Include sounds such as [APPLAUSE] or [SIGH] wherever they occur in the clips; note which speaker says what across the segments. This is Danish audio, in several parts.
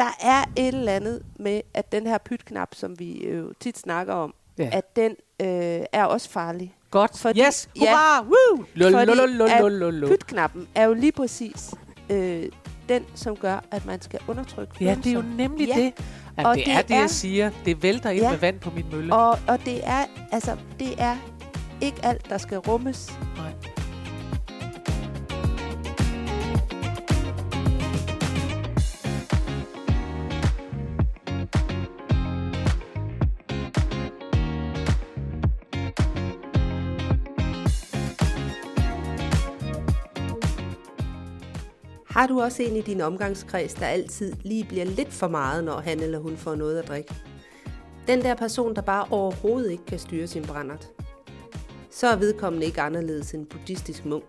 Speaker 1: der er et eller andet med, at den her pytknap, som vi jo tit snakker om,
Speaker 2: Ja.
Speaker 1: at den øh, er også farlig.
Speaker 2: Godt.
Speaker 1: Fordi-
Speaker 2: yes.
Speaker 1: ja.
Speaker 2: Hurra. Woo. Lul, lul, lul.
Speaker 1: Pytknappen er jo lige præcis øh, den, som gør, at man skal undertrykke
Speaker 2: Ja, det er jo nemlig
Speaker 1: Ja.
Speaker 2: det. Jamen,
Speaker 1: Og
Speaker 2: det,
Speaker 1: det
Speaker 2: er det,
Speaker 1: er-
Speaker 2: jeg siger. Det vælter ind
Speaker 1: Ja.
Speaker 2: med vand på min mølle.
Speaker 1: Og, og det er, altså, det er ikke alt, der skal rummes.
Speaker 2: Nej.
Speaker 1: Har du også en i din omgangskreds, der altid lige bliver lidt for meget, når han eller hun får noget at drikke? Den der person, der bare overhovedet ikke kan styre sin brændert. Så er vedkommende ikke anderledes end buddhistisk munk.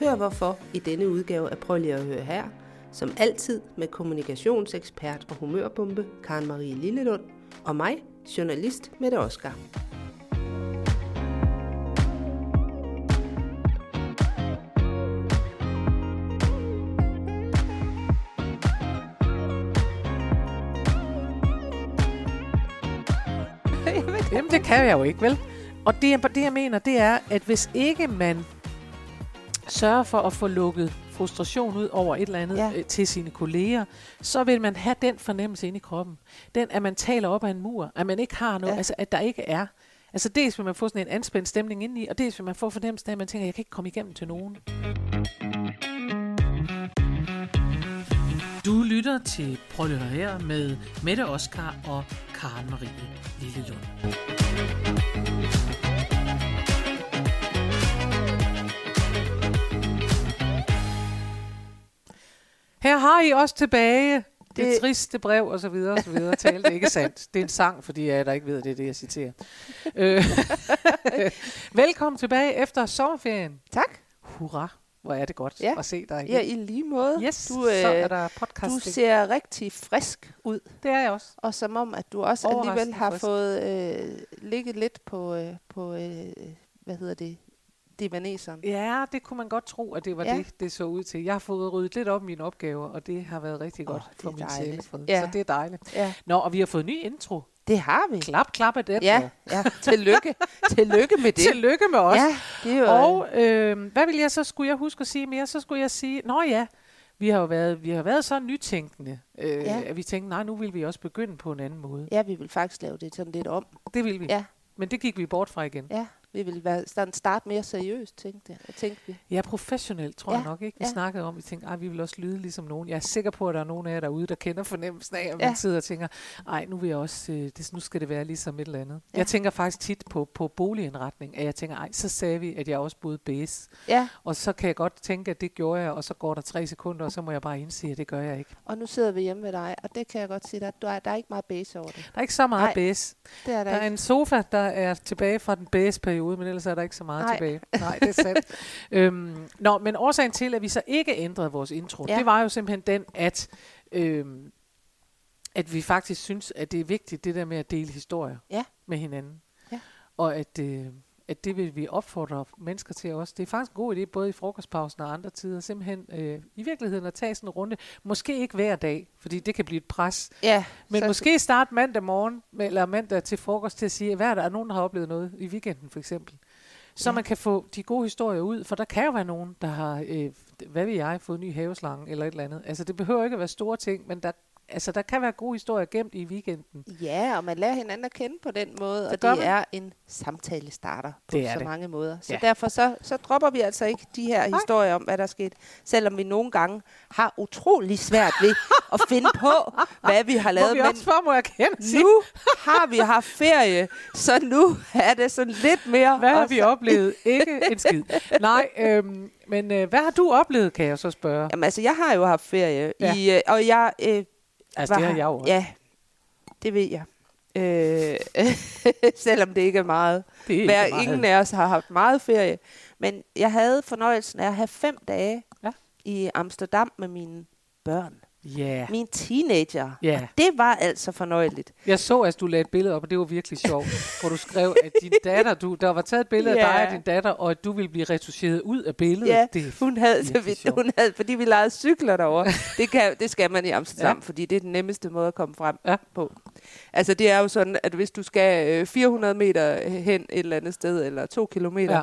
Speaker 1: Hør hvorfor i denne udgave af Prøv lige at høre her, som altid med kommunikationsekspert og humørbombe Karen Marie Lillelund og mig, journalist Mette Oskar.
Speaker 2: Kan jeg jo ikke, vel? Og det, jeg- det, jeg mener, det er, at hvis ikke man sørger for at få lukket frustration ud over et eller andet
Speaker 1: Ja.
Speaker 2: øh, til sine kolleger, så vil man have den fornemmelse inde i kroppen. Den, at man taler op af en mur, at man ikke har noget,
Speaker 1: Ja.
Speaker 2: altså at der ikke er. Altså dels vil man få sådan en anspændt stemning indeni, og dels vil man få fornemmelsen af, at man tænker, jeg kan ikke komme igennem til nogen. Du lytter til Prøv at her med Mette Oskar og Karen Marie Lillelund. Her har I også tilbage det, det triste brev og så videre og så videre. Tal det ikke sandt. Det er en sang, fordi jeg der ikke ved, det er det, jeg citerer. [LAUGHS] Øh, [LAUGHS] Velkommen tilbage efter sommerferien.
Speaker 1: Tak.
Speaker 2: Hurra, hvor er det godt
Speaker 1: Ja.
Speaker 2: at se dig igen.
Speaker 1: Ja, i lige måde.
Speaker 2: Yes,
Speaker 1: du,
Speaker 2: så er
Speaker 1: øh,
Speaker 2: der
Speaker 1: du
Speaker 2: podcast.
Speaker 1: ser rigtig frisk ud.
Speaker 2: Det er jeg også.
Speaker 1: Og som om, at du også alligevel har
Speaker 2: frisk.
Speaker 1: fået øh, ligget lidt på, øh, på øh, hvad hedder det, divaneseren.
Speaker 2: Ja, det kunne man godt tro, at det var
Speaker 1: Ja.
Speaker 2: det, det så ud til. Jeg har fået ryddet lidt op mine opgaver, og det har været rigtig
Speaker 1: Åh,
Speaker 2: godt for min sjælefred.
Speaker 1: Ja.
Speaker 2: Så det er dejligt.
Speaker 1: Ja,
Speaker 2: Nå, og vi har fået ny intro.
Speaker 1: det har vi.
Speaker 2: Klap, klap af den.
Speaker 1: Ja, ja. Tillykke. Tillykke med det.
Speaker 2: Tillykke med os.
Speaker 1: Ja, det er jo...
Speaker 2: Og øh, hvad vil jeg så, skulle jeg huske at sige mere? Så skulle jeg sige, nå ja, vi har jo været, vi har været så nytænkende, øh,
Speaker 1: ja.
Speaker 2: at vi tænkte, nej, nu vil vi også begynde på en anden måde.
Speaker 1: Ja, vi vil faktisk lave det sådan lidt om.
Speaker 2: Det vil vi.
Speaker 1: Ja,
Speaker 2: Men det gik vi bort fra igen.
Speaker 1: ja. Vi vil være, sådan starte mere seriøst, tænkte, jeg. tænkte vi.
Speaker 2: Ja, professionelt, tror
Speaker 1: Ja,
Speaker 2: jeg nok, ikke? Vi
Speaker 1: ja.
Speaker 2: snakkede om, vi tænkte, ej, vi vil også lyde ligesom nogen. Jeg er sikker på, at der er nogen af jer derude, der kender fornemmelsen af, at
Speaker 1: Ja.
Speaker 2: man sidder og tænker, ej, nu vil jeg også, øh, det, nu skal det være ligesom et eller andet.
Speaker 1: Ja.
Speaker 2: Jeg tænker faktisk tit på, på boligindretning, at jeg tænker, ej, så sagde vi, at jeg også boede base.
Speaker 1: Ja,
Speaker 2: Og så kan jeg godt tænke, at det gjorde jeg, og så går der tre sekunder, og så må jeg bare indse, at det gør jeg ikke.
Speaker 1: og nu sidder vi hjemme ved dig, og det kan jeg godt sige, at der, er- der er ikke meget base over det.
Speaker 2: Der er ikke så meget
Speaker 1: Nej,
Speaker 2: base.
Speaker 1: Det er der,
Speaker 2: Der er
Speaker 1: ikke.
Speaker 2: en sofa, der er tilbage fra den base-periode, men ellers er der ikke så meget
Speaker 1: Nej.
Speaker 2: tilbage. Nej, det er sandt. [LAUGHS] øhm, nå, men årsagen til, at vi så ikke ændrede vores intro,
Speaker 1: ja.
Speaker 2: det var jo simpelthen den, at, øhm, at vi faktisk synes, at det er vigtigt, det der med at dele historier
Speaker 1: Ja.
Speaker 2: med hinanden.
Speaker 1: Ja.
Speaker 2: Og at, øh, at det vil vi opfordre mennesker til også. Det er faktisk en god idé, både i frokostpausen og andre tider, simpelthen øh, i virkeligheden at tage sådan en runde. Måske ikke hver dag, fordi det kan blive et pres.
Speaker 1: Ja,
Speaker 2: Men
Speaker 1: så,
Speaker 2: måske starte mandag morgen, eller mandag til frokost til at sige, hvad er der er nogen, der har oplevet noget i weekenden for eksempel. Så
Speaker 1: Ja.
Speaker 2: man kan få de gode historier ud, for der kan jo være nogen, der har, øh, hvad ved jeg, fået ny haveslange eller et eller andet. Altså det behøver ikke at være store ting, men der, altså, der kan være gode historier gemt i weekenden.
Speaker 1: Ja, og man lærer hinanden at kende på den måde,
Speaker 2: Det
Speaker 1: og det
Speaker 2: man.
Speaker 1: er en samtalestarter på
Speaker 2: Det
Speaker 1: så
Speaker 2: det.
Speaker 1: mange måder. Så
Speaker 2: Ja.
Speaker 1: derfor så, så dropper vi altså ikke de her
Speaker 2: Nej.
Speaker 1: historier om, hvad der er sket, selvom vi nogle gange har utrolig svært ved at finde på, hvad vi har
Speaker 2: Må
Speaker 1: lavet.
Speaker 2: vi også for, må jeg kende
Speaker 1: nu har vi haft ferie, så nu er det sådan lidt mere...
Speaker 2: hvad har vi oplevet? Ikke en skid. Nej, øhm, men øh, hvad har du oplevet, kan jeg så spørge?
Speaker 1: Jamen altså, jeg har jo haft ferie,
Speaker 2: Ja.
Speaker 1: i, øh, og jeg... Øh,
Speaker 2: Altså det
Speaker 1: var-
Speaker 2: har jeg jo også.
Speaker 1: Ja, det ved jeg. Øh, [LAUGHS] selvom det ikke er meget.
Speaker 2: Det er
Speaker 1: Hver,
Speaker 2: meget.
Speaker 1: ingen af os har haft meget ferie. Men jeg havde fornøjelsen af at have fem dage
Speaker 2: Ja.
Speaker 1: i Amsterdam med mine børn.
Speaker 2: Ja.
Speaker 1: Min teenager.
Speaker 2: Ja.
Speaker 1: Og det var altså fornøjeligt.
Speaker 2: Jeg så, at du lagde et billede op, og det var virkelig sjovt, [LAUGHS] hvor du skrev, at din datter, du, der var taget et billede
Speaker 1: Ja.
Speaker 2: af dig og din datter, og at du ville blive retuscheret ud af billedet.
Speaker 1: Ja,
Speaker 2: det
Speaker 1: Hun havde, så vi,
Speaker 2: sjovt.
Speaker 1: hun havde, fordi vi legede cykler derovre. [LAUGHS] det, kan, det skal man i Amsterdam,
Speaker 2: Ja.
Speaker 1: ja. fordi det er den nemmeste måde at komme frem
Speaker 2: Ja.
Speaker 1: på. Altså det er jo sådan, at hvis du skal øh, 400 meter hen et eller andet sted, eller to kilometer,
Speaker 2: Ja.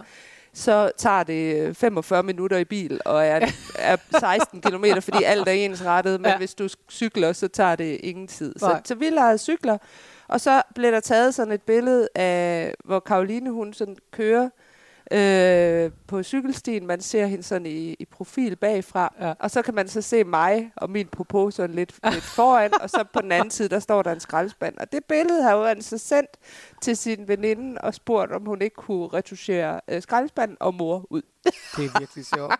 Speaker 1: Så tager det øh, 45 minutter i bil, og er, [LAUGHS] er 16 kilometer, fordi alt er ensrettet. Men
Speaker 2: Ja.
Speaker 1: hvis du cykler, så tager det ingen tid. Så,
Speaker 2: Nej.
Speaker 1: så vi legede cykler, og så blev der taget sådan et billede af, hvor Karoline hun sådan kører øh, på cykelstien. Man ser hende sådan i, i profil bagfra.
Speaker 2: Ja.
Speaker 1: Og så kan man så se mig og min popo sådan lidt, [LAUGHS] lidt foran, og så på den anden side, der står der en skraldespand. Og det billede har jo altså sendt til sin veninde og spurgt, om hun ikke kunne retuschere øh, skraldespanden og mor ud.
Speaker 2: Det er virkelig sjovt.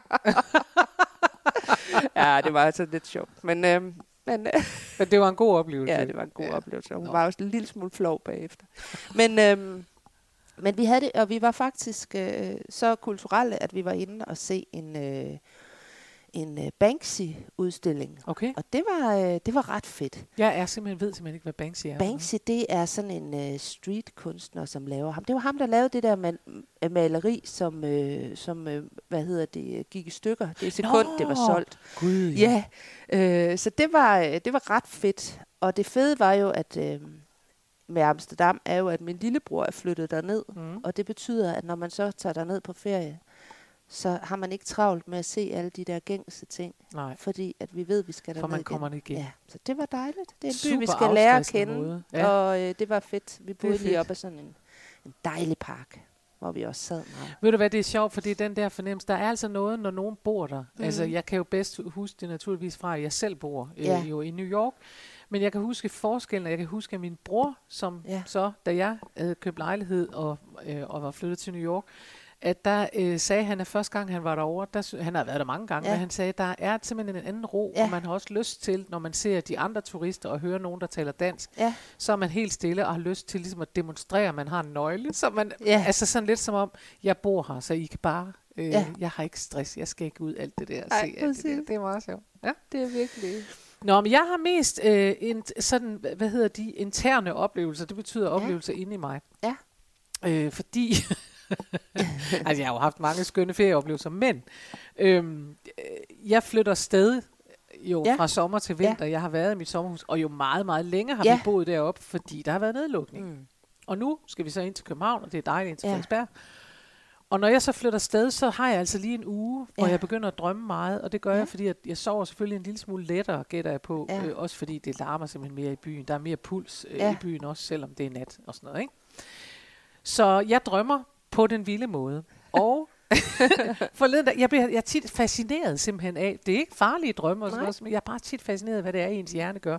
Speaker 2: [LAUGHS]
Speaker 1: ja, det var altså lidt sjovt. Men, øh, men øh,
Speaker 2: Men det var en god oplevelse.
Speaker 1: ja, det var en god
Speaker 2: Ja.
Speaker 1: oplevelse. Hun
Speaker 2: Nå.
Speaker 1: var også en lille smule flov bagefter. Men, øh, men vi havde det, og vi var faktisk øh, så kulturelle, at vi var inde og se en, øh, en øh, Banksy-udstilling.
Speaker 2: Okay.
Speaker 1: Og det var, øh, det var ret fedt.
Speaker 2: Jeg er simpelthen, ved simpelthen ikke, hvad Banksy er.
Speaker 1: Banksy, det er sådan en øh, street-kunstner, som laver ham. Det var ham, der lavede det der mal- øh, maleri, som, øh, som øh, hvad hedder det, øh, gik i stykker. Det er sekund, det var
Speaker 2: Nå,
Speaker 1: solgt.
Speaker 2: Gud, ja.
Speaker 1: Ja, øh, så det var, øh, det var ret fedt. Og det fede var jo, at øh, med Amsterdam, er jo, at min lillebror er flyttet derned.
Speaker 2: Mm.
Speaker 1: Og det betyder, at når man så tager derned på ferie, så har man ikke travlt med at se alle de der gængse ting.
Speaker 2: Nej,
Speaker 1: Fordi at vi ved, at vi skal
Speaker 2: for
Speaker 1: derned
Speaker 2: man kommer igen.
Speaker 1: Ja, så det var dejligt. Det er en by,
Speaker 2: Super
Speaker 1: vi skal lære at kende.
Speaker 2: måde.
Speaker 1: Ja. Og øh, det var fedt. Vi boede lige op ad sådan en, en dejlig park, hvor vi også sad meget.
Speaker 2: Ved du hvad, det er sjovt, fordi den der fornemmelse, der er altså noget, når nogen bor der. Mm.
Speaker 1: Mhm.
Speaker 2: Altså, jeg kan jo bedst huske det naturligvis fra, at jeg selv bor øh,
Speaker 1: Ja.
Speaker 2: jo i New York. Men jeg kan huske forskellen, og jeg kan huske, at min bror, som
Speaker 1: Ja.
Speaker 2: så, da jeg havde købt lejlighed og, øh, og var flyttet til New York, at der øh, sagde han, at første gang han var derovre, der, han har været der mange gange,
Speaker 1: Ja.
Speaker 2: men han sagde, at der er simpelthen en anden ro,
Speaker 1: Ja.
Speaker 2: og man har også lyst til, når man ser de andre turister og hører nogen, der taler dansk,
Speaker 1: Ja,
Speaker 2: så er man helt stille og har lyst til ligesom at demonstrere, at man har en nøgle. Så man,
Speaker 1: Ja.
Speaker 2: Altså sådan lidt som om, jeg bor her, så I kan bare... Øh,
Speaker 1: Ja.
Speaker 2: Jeg har ikke stress, jeg skal ikke ud alt det der.
Speaker 1: Ej,
Speaker 2: se alt det, der. det er meget sjovt. Ja.
Speaker 1: det er virkelig...
Speaker 2: Nå, men jeg har mest øh, en, sådan, hva- hvad hedder de, interne oplevelser. Det betyder
Speaker 1: Ja.
Speaker 2: oplevelser inde i mig.
Speaker 1: Ja.
Speaker 2: Øh, fordi, [LAUGHS] altså jeg har jo haft mange skønne ferieoplevelser, men øhm, øh, jeg flytter stadig jo
Speaker 1: Ja.
Speaker 2: ja. fra sommer til vinter. Ja. Jeg har været i mit sommerhus, og jo meget, meget længe har
Speaker 1: Ja.
Speaker 2: vi boet deroppe, fordi der har været nedlukning.
Speaker 1: Mm.
Speaker 2: Og nu skal vi så ind til København, og det er dejligt ind til
Speaker 1: Ja.
Speaker 2: Frederiksberg. Og når jeg så flytter sted, så har jeg altså lige en uge, hvor
Speaker 1: Ja.
Speaker 2: jeg begynder at drømme meget. Og det gør
Speaker 1: Ja.
Speaker 2: jeg, fordi at jeg sover selvfølgelig en lille smule lettere, gætter jeg på.
Speaker 1: Ja.
Speaker 2: Øh, også fordi det larmer simpelthen mere i byen. Der er mere puls øh,
Speaker 1: Ja.
Speaker 2: i byen også, selvom det er nat og sådan noget. Ikke? Så jeg drømmer på den vilde måde. Og [LAUGHS] forleden, jeg, bliver, jeg er tit fascineret simpelthen af, det er ikke farlige drømme og sådan
Speaker 1: Nej.
Speaker 2: noget, men jeg er bare tit fascineret af, hvad det er, ens hjerne gør.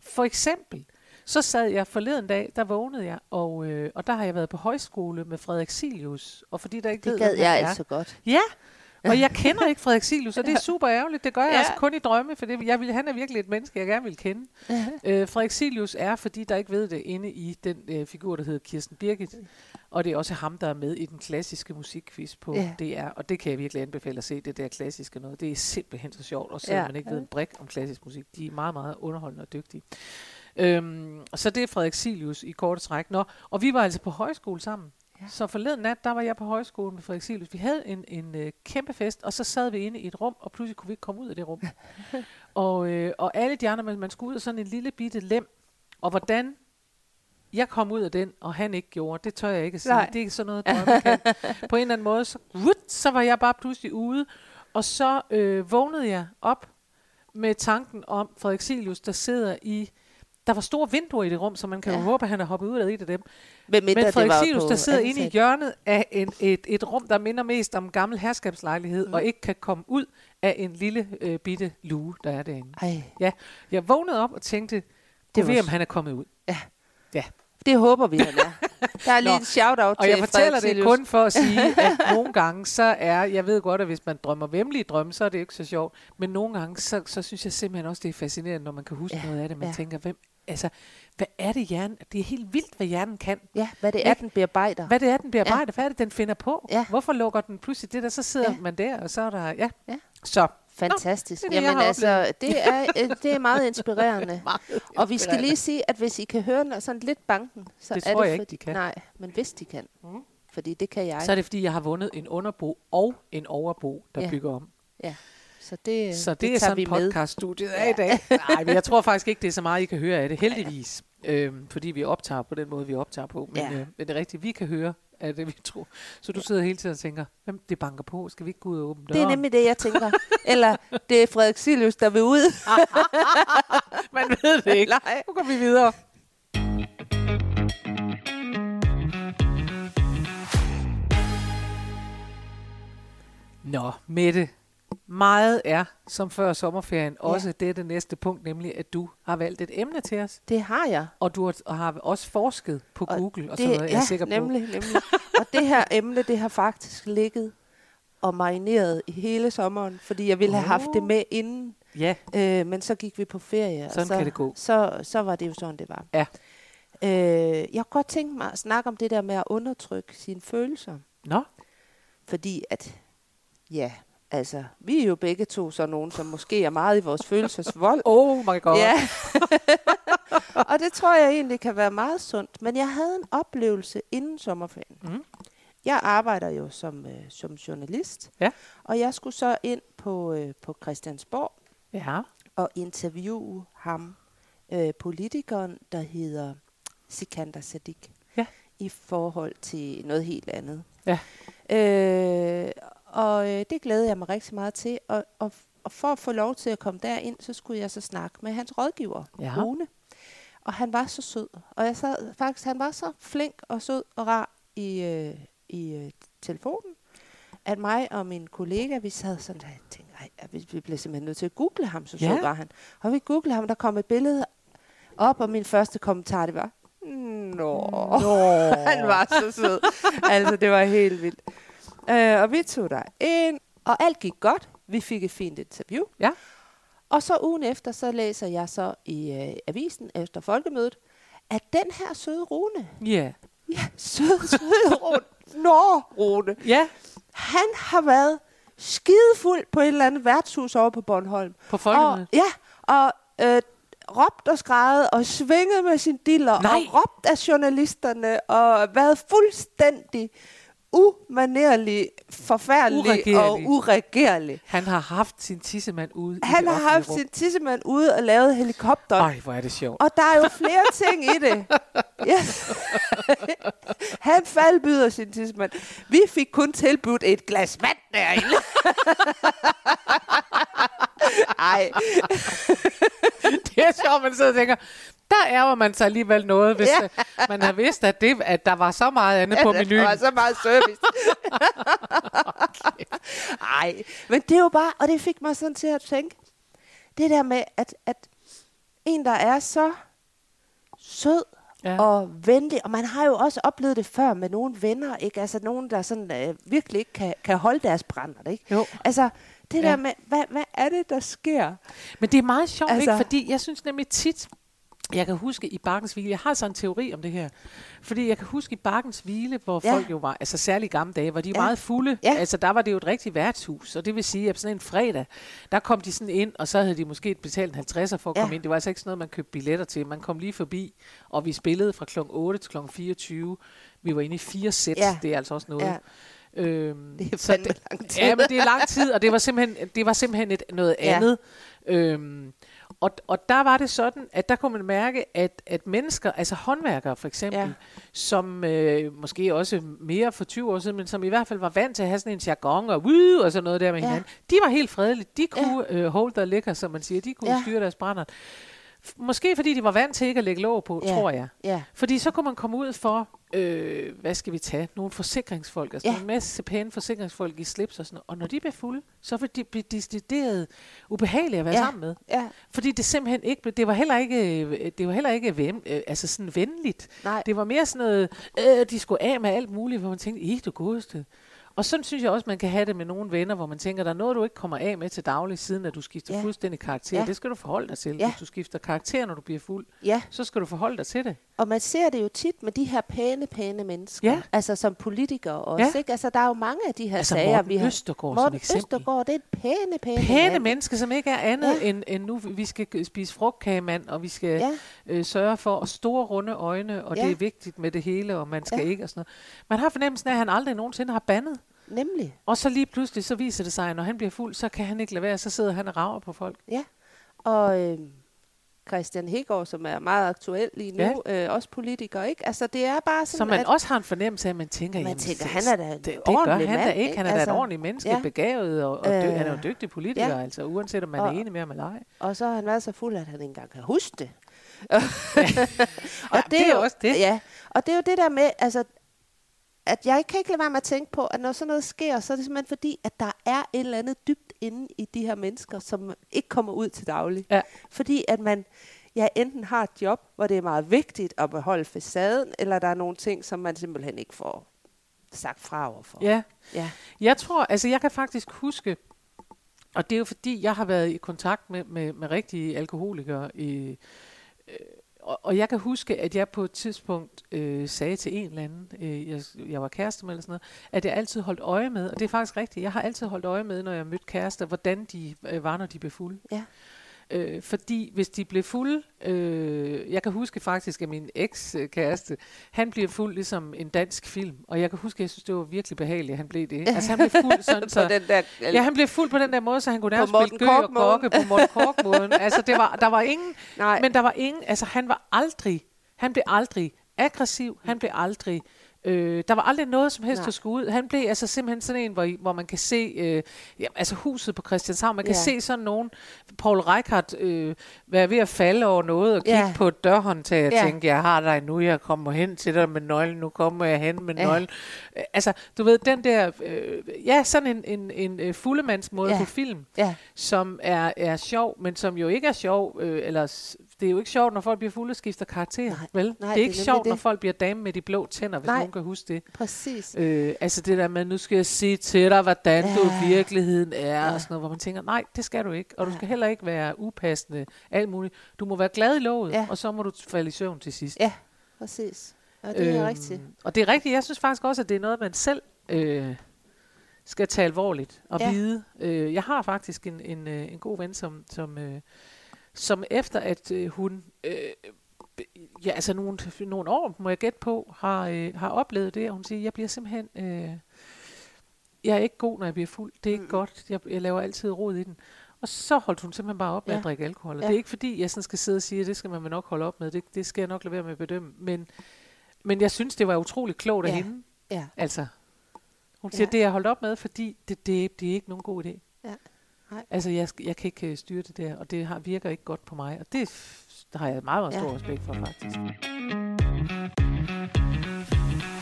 Speaker 2: For eksempel, så sad jeg forleden dag, der vågnede jeg, og, øh, og der har jeg været på højskole med Frederik Silius. Og fordi der ikke
Speaker 1: Det
Speaker 2: ved,
Speaker 1: gad jeg
Speaker 2: er,
Speaker 1: altså godt.
Speaker 2: Ja, og jeg [LAUGHS] kender ikke Frederik Silius, og det er super ærgerligt. Det gør jeg
Speaker 1: Ja.
Speaker 2: altså kun i drømme, for det, jeg vil, han er virkelig et menneske, jeg gerne vil kende. Øh, Frederik Silius er, fordi der ikke ved det, inde i den øh, figur, der hedder Kirsten Birgit. Og det er også ham, der er med i den klassiske musikquiz på
Speaker 1: Ja.
Speaker 2: DR. Og det kan jeg virkelig anbefale at se, det der klassiske noget. Det er simpelthen så sjovt, og selvom
Speaker 1: Ja.
Speaker 2: man ikke ved en brik om klassisk musik. De er meget, meget underholdende og dygtige. Øhm, så det er Frederik Silius i korte træk. Nå, og vi var altså på højskole sammen.
Speaker 1: Ja.
Speaker 2: Så forleden nat, der var jeg på højskole med Frederik Silius. Vi havde en, en øh, kæmpe fest, og så sad vi inde i et rum, og pludselig kunne vi ikke komme ud af det rum. [LAUGHS] og, øh, og alle de andre, man, man skulle ud af sådan en lille bitte lem. Og hvordan jeg kom ud af den, og han ikke gjorde, det tør jeg ikke at sige.
Speaker 1: Nej.
Speaker 2: Det er ikke sådan noget, drømme kan. På en eller anden måde, så, wut, så var jeg bare pludselig ude. Og så øh, vågnede jeg op med tanken om Frederik Silius, der sidder i... Der var store vinduer i det rum, så man kan ja.
Speaker 1: Ja.
Speaker 2: jo håbe, at han er hoppet ud af et af dem.
Speaker 1: Mindre
Speaker 2: Men Frederik
Speaker 1: på
Speaker 2: der sidder inde i hjørnet af en, et, et rum, der minder mest om en gammel herskabslejlighed,
Speaker 1: Mm.
Speaker 2: og ikke kan komme ud af en lille øh, bitte luge, der er derinde.
Speaker 1: Ej,
Speaker 2: Jeg vågnede op og tænkte,
Speaker 1: Det
Speaker 2: ved, om han er kommet ud.
Speaker 1: det håber vi, han er. [LAUGHS] Der er lige
Speaker 2: Nå,
Speaker 1: en shout-out
Speaker 2: Og
Speaker 1: til
Speaker 2: jeg fortæller
Speaker 1: Frederik
Speaker 2: det kun for at sige, [LAUGHS] at nogle gange, så er, jeg ved godt, at hvis man drømmer vemmelige drømme, så er det ikke så sjovt, men nogle gange, så, så synes jeg simpelthen også, det er fascinerende, når man kan huske
Speaker 1: Ja,
Speaker 2: ja, noget af det. Man
Speaker 1: ja.
Speaker 2: ja. tænker, hvem, altså, hvad er det hjernen? Det er helt vildt, hvad hjernen kan.
Speaker 1: Ja, hvad det er,
Speaker 2: Ikke?
Speaker 1: den bearbejder.
Speaker 2: Hvad det er, den bearbejder, ja. hvad er det, den finder på?
Speaker 1: Ja.
Speaker 2: Hvorfor lukker den pludselig det der, så sidder
Speaker 1: Ja.
Speaker 2: ja. man der, og så er der, ja.
Speaker 1: Ja.
Speaker 2: Så
Speaker 1: Fantastisk.
Speaker 2: det er det,
Speaker 1: Jamen altså, det er, øh, det er meget inspirerende. [LAUGHS]
Speaker 2: Meget
Speaker 1: Og vi skal
Speaker 2: inspirerende.
Speaker 1: lige sige, at hvis I kan høre den sådan lidt banken, så
Speaker 2: Det
Speaker 1: er
Speaker 2: tror
Speaker 1: det
Speaker 2: jeg ikke,
Speaker 1: fordi,
Speaker 2: de kan.
Speaker 1: Nej, men hvis de kan.
Speaker 2: Mhm.
Speaker 1: Fordi det kan jeg.
Speaker 2: Så er det, fordi jeg har vundet en underbo og en overbo, der
Speaker 1: Ja.
Speaker 2: bygger om.
Speaker 1: Så det,
Speaker 2: Så det, det er sådan podcaststudiet af i dag. Nej, men jeg tror faktisk ikke, det er så meget, I kan høre af det, heldigvis. Øhm, fordi vi optager på den måde, vi optager på. Men,
Speaker 1: Ja.
Speaker 2: øh, men det er rigtigt, vi kan høre af det, vi tror. Så du sidder hele tiden og tænker, hvem det banker på? Skal vi ikke gå ud og åbne døren?
Speaker 1: Det er nemlig det, jeg tænker. Eller det er Frederik Silius, der vil ud. [LAUGHS]
Speaker 2: Man ved det ikke.
Speaker 1: Nej.
Speaker 2: Nu går vi videre. Nå, Mette. Meget er, som før sommerferien,
Speaker 1: Ja.
Speaker 2: også dette næste punkt, nemlig at du har valgt et emne til os,
Speaker 1: Det har jeg.
Speaker 2: og du har, og har også forsket på
Speaker 1: Og
Speaker 2: Google og
Speaker 1: det,
Speaker 2: sådan noget, jeg
Speaker 1: ja,
Speaker 2: er sikker på.
Speaker 1: nemlig, nemlig. Og det her emne, det har faktisk ligget og marineret i hele sommeren, fordi jeg ville have haft det
Speaker 2: Åh.
Speaker 1: med inden,
Speaker 2: Ja,
Speaker 1: øh, men så gik vi på ferie. og
Speaker 2: Sådan
Speaker 1: så,
Speaker 2: kan det gå.
Speaker 1: Så, så var det jo sådan, det var.
Speaker 2: Ja.
Speaker 1: Øh, jeg kunne godt tænke mig at snakke om det der med at undertrykke sine følelser.
Speaker 2: nå,
Speaker 1: Fordi at, ja, altså, vi er jo begge to sådan nogen, som måske er meget i vores følelsesvold. [LAUGHS]
Speaker 2: oh my god.
Speaker 1: Ja. [LAUGHS] og det tror jeg egentlig kan være meget sundt. Men jeg havde en oplevelse inden sommerferien.
Speaker 2: Mm.
Speaker 1: Jeg arbejder jo som, øh, som journalist.
Speaker 2: Ja.
Speaker 1: Og jeg skulle så ind på, øh, på Christiansborg
Speaker 2: ja.
Speaker 1: og interviewe ham, øh, politikeren, der hedder Sikander Sadiq.
Speaker 2: Ja.
Speaker 1: I forhold til noget helt andet.
Speaker 2: Ja.
Speaker 1: Øh, og øh, det glæder jeg mig rigtig meget til. Og, og, og for at få lov til at komme derind, så skulle jeg så snakke med hans rådgiver,
Speaker 2: Ja.
Speaker 1: Rune. Og han var så sød. Og jeg sad, faktisk, han var så flink og sød og rar i, øh, i øh, telefonen, at mig og min kollega, vi sad sådan der og tænkte, ej, vi, vi blev simpelthen nødt til at google ham, så sød
Speaker 2: Ja.
Speaker 1: var han. Og vi googlede ham, der kom et billede op, og min første kommentar, det var, Nå,
Speaker 2: Nå. [LAUGHS]
Speaker 1: han var så sød. altså, det var helt vildt. Øh, og vi tog der ind, og alt gik godt. Vi fik et fint interview.
Speaker 2: Ja.
Speaker 1: Og så ugen efter, så læser jeg så i øh, avisen efter folkemødet, at den her søde Rune,
Speaker 2: Ja.
Speaker 1: ja, søde, søde Rune, Nå, Rune,
Speaker 2: Ja,
Speaker 1: han har været skidefuld på et eller andet værtshus over på Bornholm.
Speaker 2: på
Speaker 1: Og,
Speaker 2: folkemødet.
Speaker 1: ja, og øh, råbt og skrejet og svinget med sin diller
Speaker 2: Nej.
Speaker 1: og råbt af journalisterne og været fuldstændig umanerlig, forfærdelig
Speaker 2: Uregerlig.
Speaker 1: og uregerlig.
Speaker 2: Han har haft sin tissemand ude
Speaker 1: Han har haft
Speaker 2: rum.
Speaker 1: sin tissemand ude og lavet helikopter.
Speaker 2: Ej, hvor er det sjovt.
Speaker 1: Og der er jo [LAUGHS] flere ting i det. Ja. [LAUGHS] Han faldbyder sin tidsmand. Vi fik kun tilbudt et glas vand derinde. [LAUGHS] Ej,
Speaker 2: Det er sjovt, man sidder og tænker, der ærger man sig alligevel noget, hvis
Speaker 1: Ja.
Speaker 2: ja. man har vidst, at, det, at der var så meget andet på
Speaker 1: der
Speaker 2: menuen.
Speaker 1: var så meget service. [LAUGHS] Ej, men det er jo bare, og det fik mig sådan til at tænke, det der med, at, at en, der er så sød
Speaker 2: Ja.
Speaker 1: og venlig, og man har jo også oplevet det før med nogle venner, ikke? Altså nogen, der sådan øh, virkelig ikke kan, kan holde deres brænder, ikke?
Speaker 2: Jo.
Speaker 1: Altså, det
Speaker 2: Ja.
Speaker 1: der med, hvad, hvad er det, der sker?
Speaker 2: Men det er meget sjovt, Altså- ikke? fordi jeg synes nemlig tit, jeg kan huske i Bakkens Hvile, jeg har sådan en teori om det her, fordi jeg kan huske i Bakkens Hvile, hvor
Speaker 1: Ja.
Speaker 2: folk jo var, altså særligt gamle dage, var de
Speaker 1: Ja.
Speaker 2: ja. meget fulde.
Speaker 1: Ja.
Speaker 2: Altså der var det jo et rigtigt værtshus, og det vil sige, at sådan en fredag, der kom de sådan ind, og så havde de måske betalt en 50'er for at
Speaker 1: Ja.
Speaker 2: komme ind. Det var altså ikke sådan noget, man købte billetter til. Man kom lige forbi, og vi spillede fra kl. 8 til kl. 24. Vi var inde i fire sæt,
Speaker 1: Ja.
Speaker 2: det er altså også noget.
Speaker 1: Ja.
Speaker 2: Øhm,
Speaker 1: Det er
Speaker 2: så
Speaker 1: fandme lang tid.
Speaker 2: Ja, men det er lang tid, og det var simpelthen, det var simpelthen et, noget
Speaker 1: Ja.
Speaker 2: andet. Øhm, og, og der var det sådan, at der kunne man mærke, at, at mennesker, altså håndværkere for eksempel,
Speaker 1: Ja.
Speaker 2: som øh, måske også mere for 20 år siden, men som i hvert fald var vant til at have sådan en jargon og woo og sådan noget der med
Speaker 1: Ja.
Speaker 2: hinanden, de var helt fredelige. De kunne ja. øh, hold their liquor, som man siger. De kunne
Speaker 1: ja.
Speaker 2: styre deres brænder. Måske fordi de var vant til ikke at lægge låg på,
Speaker 1: Ja.
Speaker 2: tror jeg.
Speaker 1: Ja,
Speaker 2: Fordi så kunne man komme ud for, øh, hvad skal vi tage, nogle forsikringsfolk, altså
Speaker 1: Ja.
Speaker 2: en masse pæne forsikringsfolk i slips og sådan noget. Og når de bliver fulde, så vil de blive decideret ubehagelige at være
Speaker 1: Ja.
Speaker 2: sammen med.
Speaker 1: ja,
Speaker 2: Fordi det simpelthen ikke, blev- det var heller ikke, øh, det var heller ikke ven, øh, altså sådan venligt.
Speaker 1: nej.
Speaker 2: Det var mere sådan noget, øh, de skulle af med alt muligt, hvor man tænkte, i du godeste. Og sådan synes jeg også, man kan have det med nogle venner, hvor man tænker, der er noget, du ikke kommer af med til daglig, siden at du skifter
Speaker 1: Ja.
Speaker 2: fuldstændig karakter.
Speaker 1: Ja.
Speaker 2: Det skal du forholde dig til.
Speaker 1: Ja.
Speaker 2: Hvis du skifter karakter, når du bliver fuld,
Speaker 1: Ja,
Speaker 2: så skal du forholde dig til det.
Speaker 1: og man ser det jo tit med de her pæne, pæne mennesker.
Speaker 2: Ja.
Speaker 1: Altså som politikere også,
Speaker 2: Ja.
Speaker 1: ikke? Altså der er jo mange af de her
Speaker 2: Altså
Speaker 1: sager,
Speaker 2: Morten
Speaker 1: vi har...
Speaker 2: Østergaard som
Speaker 1: Morten
Speaker 2: eksempel.
Speaker 1: Østergaard, det er et pæne, pæne,
Speaker 2: Pæne
Speaker 1: mand.
Speaker 2: mennesker, som ikke er andet
Speaker 1: Ja.
Speaker 2: end, end nu, vi skal spise frugtkagemand, og vi skal
Speaker 1: Ja.
Speaker 2: øh, sørge for og store runde øjne, og
Speaker 1: Ja.
Speaker 2: det er vigtigt med det hele, og man skal
Speaker 1: ja.
Speaker 2: ikke og sådan noget. Man har fornemmelsen af, at han aldrig nogensinde har bandet.
Speaker 1: Nemlig.
Speaker 2: Og så lige pludselig, så viser det sig, at når han bliver fuld, så kan han ikke lade være, så sidder han og rager på folk.
Speaker 1: Ja, og øh, Christian Hegård, som er meget aktuel lige nu, ja. øh, også politiker, ikke? Altså det er bare sådan,
Speaker 2: Så man
Speaker 1: at
Speaker 2: også har en fornemmelse af, at man tænker,
Speaker 1: Man tænker,
Speaker 2: det-
Speaker 1: han er da en
Speaker 2: det, det gør han
Speaker 1: mand,
Speaker 2: da ikke. Han er da
Speaker 1: Altså,
Speaker 2: et ordentligt menneske,
Speaker 1: ja.
Speaker 2: begavet, og, og dø,
Speaker 1: Øh,
Speaker 2: han er jo en dygtig politiker,
Speaker 1: ja.
Speaker 2: altså uanset om man
Speaker 1: Og-
Speaker 2: er enig med ham eller ej.
Speaker 1: og så har han været så fuld, at han ikke engang kan huske det. [LAUGHS] [LAUGHS]
Speaker 2: Ja, det er jo også det.
Speaker 1: Ja, og det er jo det der med, altså, at jeg kan ikke lade være med at tænke på, at når sådan noget sker, så er det simpelthen fordi, at der er et eller andet dybt inde i de her mennesker, som ikke kommer ud til daglig.
Speaker 2: Ja.
Speaker 1: Fordi at man ja, enten har et job, hvor det er meget vigtigt at beholde facaden, eller der er nogle ting, som man simpelthen ikke får sagt fra overfor.
Speaker 2: Ja,
Speaker 1: ja.
Speaker 2: Jeg tror, altså jeg kan faktisk huske, og det er jo fordi, jeg har været i kontakt med, med, med rigtige alkoholikere, i, øh, og, og jeg kan huske, at jeg på et tidspunkt øh, sagde til en eller anden, øh, jeg, jeg var kæreste med eller sådan noget, at jeg altid holdt øje med, og det er faktisk rigtigt, jeg har altid holdt øje med, når jeg mødte kærester, hvordan de øh, var, når de blev fulde.
Speaker 1: Ja.
Speaker 2: Øh, fordi hvis de blev fulde, øh, jeg kan huske faktisk, at min eks-kæreste, han bliver fuld ligesom en dansk film, og jeg kan huske, at jeg synes, det var virkelig behageligt, at han blev det. Altså han blev [LAUGHS] fuld sådan,
Speaker 1: På
Speaker 2: så...
Speaker 1: den der,
Speaker 2: Ja, han blev fuld på den der måde, så han kunne nærmest spille gø og gokke på Morten Kork-måden. [LAUGHS] altså, det var, der var ingen,
Speaker 1: Nej.
Speaker 2: men der var ingen, altså han var aldrig, han blev aldrig aggressiv, han blev aldrig, øh, der var aldrig noget som helst,
Speaker 1: Nej.
Speaker 2: der skulle ud. Han blev altså simpelthen sådan en, hvor, hvor man kan se, øh, ja, altså huset på Christianshavn, man kan
Speaker 1: Ja.
Speaker 2: se sådan nogen, Paul Reichhardt øh, være ved at falde over noget og kigge
Speaker 1: Ja.
Speaker 2: på et dørhåndtag og
Speaker 1: Ja.
Speaker 2: tænke, jeg har dig nu, jeg kommer hen til dig med nøglen, nu kommer jeg hen med
Speaker 1: Ja.
Speaker 2: nøglen. Øh, Altså, du ved, den der, øh, ja, sådan en, en, en øh, fuldemandsmåde
Speaker 1: Ja.
Speaker 2: på film,
Speaker 1: Ja,
Speaker 2: som er, er sjov, men som jo ikke er sjov, øh, eller det er jo ikke sjovt, når folk bliver fulde og skifter karakter,
Speaker 1: Nej,
Speaker 2: vel?
Speaker 1: nej,
Speaker 2: det er
Speaker 1: det er
Speaker 2: ikke sjovt,
Speaker 1: det.
Speaker 2: når folk bliver dame med de blå tænder, hvis
Speaker 1: Nej.
Speaker 2: nogen kan huske det.
Speaker 1: præcis.
Speaker 2: Øh, altså det der med, nu skal jeg sige til dig, hvordan ja. du
Speaker 1: Ja.
Speaker 2: i virkeligheden er,
Speaker 1: Ja.
Speaker 2: og sådan noget, hvor man tænker, nej, det skal du ikke, og du
Speaker 1: Nej.
Speaker 2: skal heller ikke være upassende, alt muligt. Du må være glad i låget,
Speaker 1: Ja.
Speaker 2: og så må du falde i søvn til sidst.
Speaker 1: Ja, præcis. Og det er
Speaker 2: Øhm,
Speaker 1: rigtigt.
Speaker 2: Og det er rigtigt. Jeg synes faktisk også, at det er noget, man selv øh, skal tage alvorligt og
Speaker 1: Ja.
Speaker 2: ja. vide. Øh, jeg har faktisk en, en, øh, en god ven, som, som, øh, som efter at øh, hun, øh, ja, altså nogle, nogle år, må jeg gætte på, har, øh, har oplevet det, og hun siger, jeg bliver simpelthen, øh, jeg er ikke god, når jeg bliver fuld. Det er ikke
Speaker 1: Mm.
Speaker 2: godt. Jeg, jeg laver altid rod i den. Og så holdt hun simpelthen bare op med
Speaker 1: Ja.
Speaker 2: at drikke alkohol. Og
Speaker 1: Ja.
Speaker 2: det er ikke fordi, jeg sådan skal sidde og sige, at det skal man nok holde op med. Det, det skal jeg nok lade være med at bedømme. Men, men jeg synes, det var utroligt klogt af
Speaker 1: Ja.
Speaker 2: hende.
Speaker 1: Ja,
Speaker 2: Altså, hun siger,
Speaker 1: Ja.
Speaker 2: det jeg holdt op med, fordi det, det, det er ikke nogen god idé.
Speaker 1: Ja. Nej.
Speaker 2: Altså, jeg, jeg kan ikke øh, styre det der, og det har, virker ikke godt på mig. Og det f- har jeg meget, meget stor
Speaker 1: Ja.
Speaker 2: respekt for, faktisk.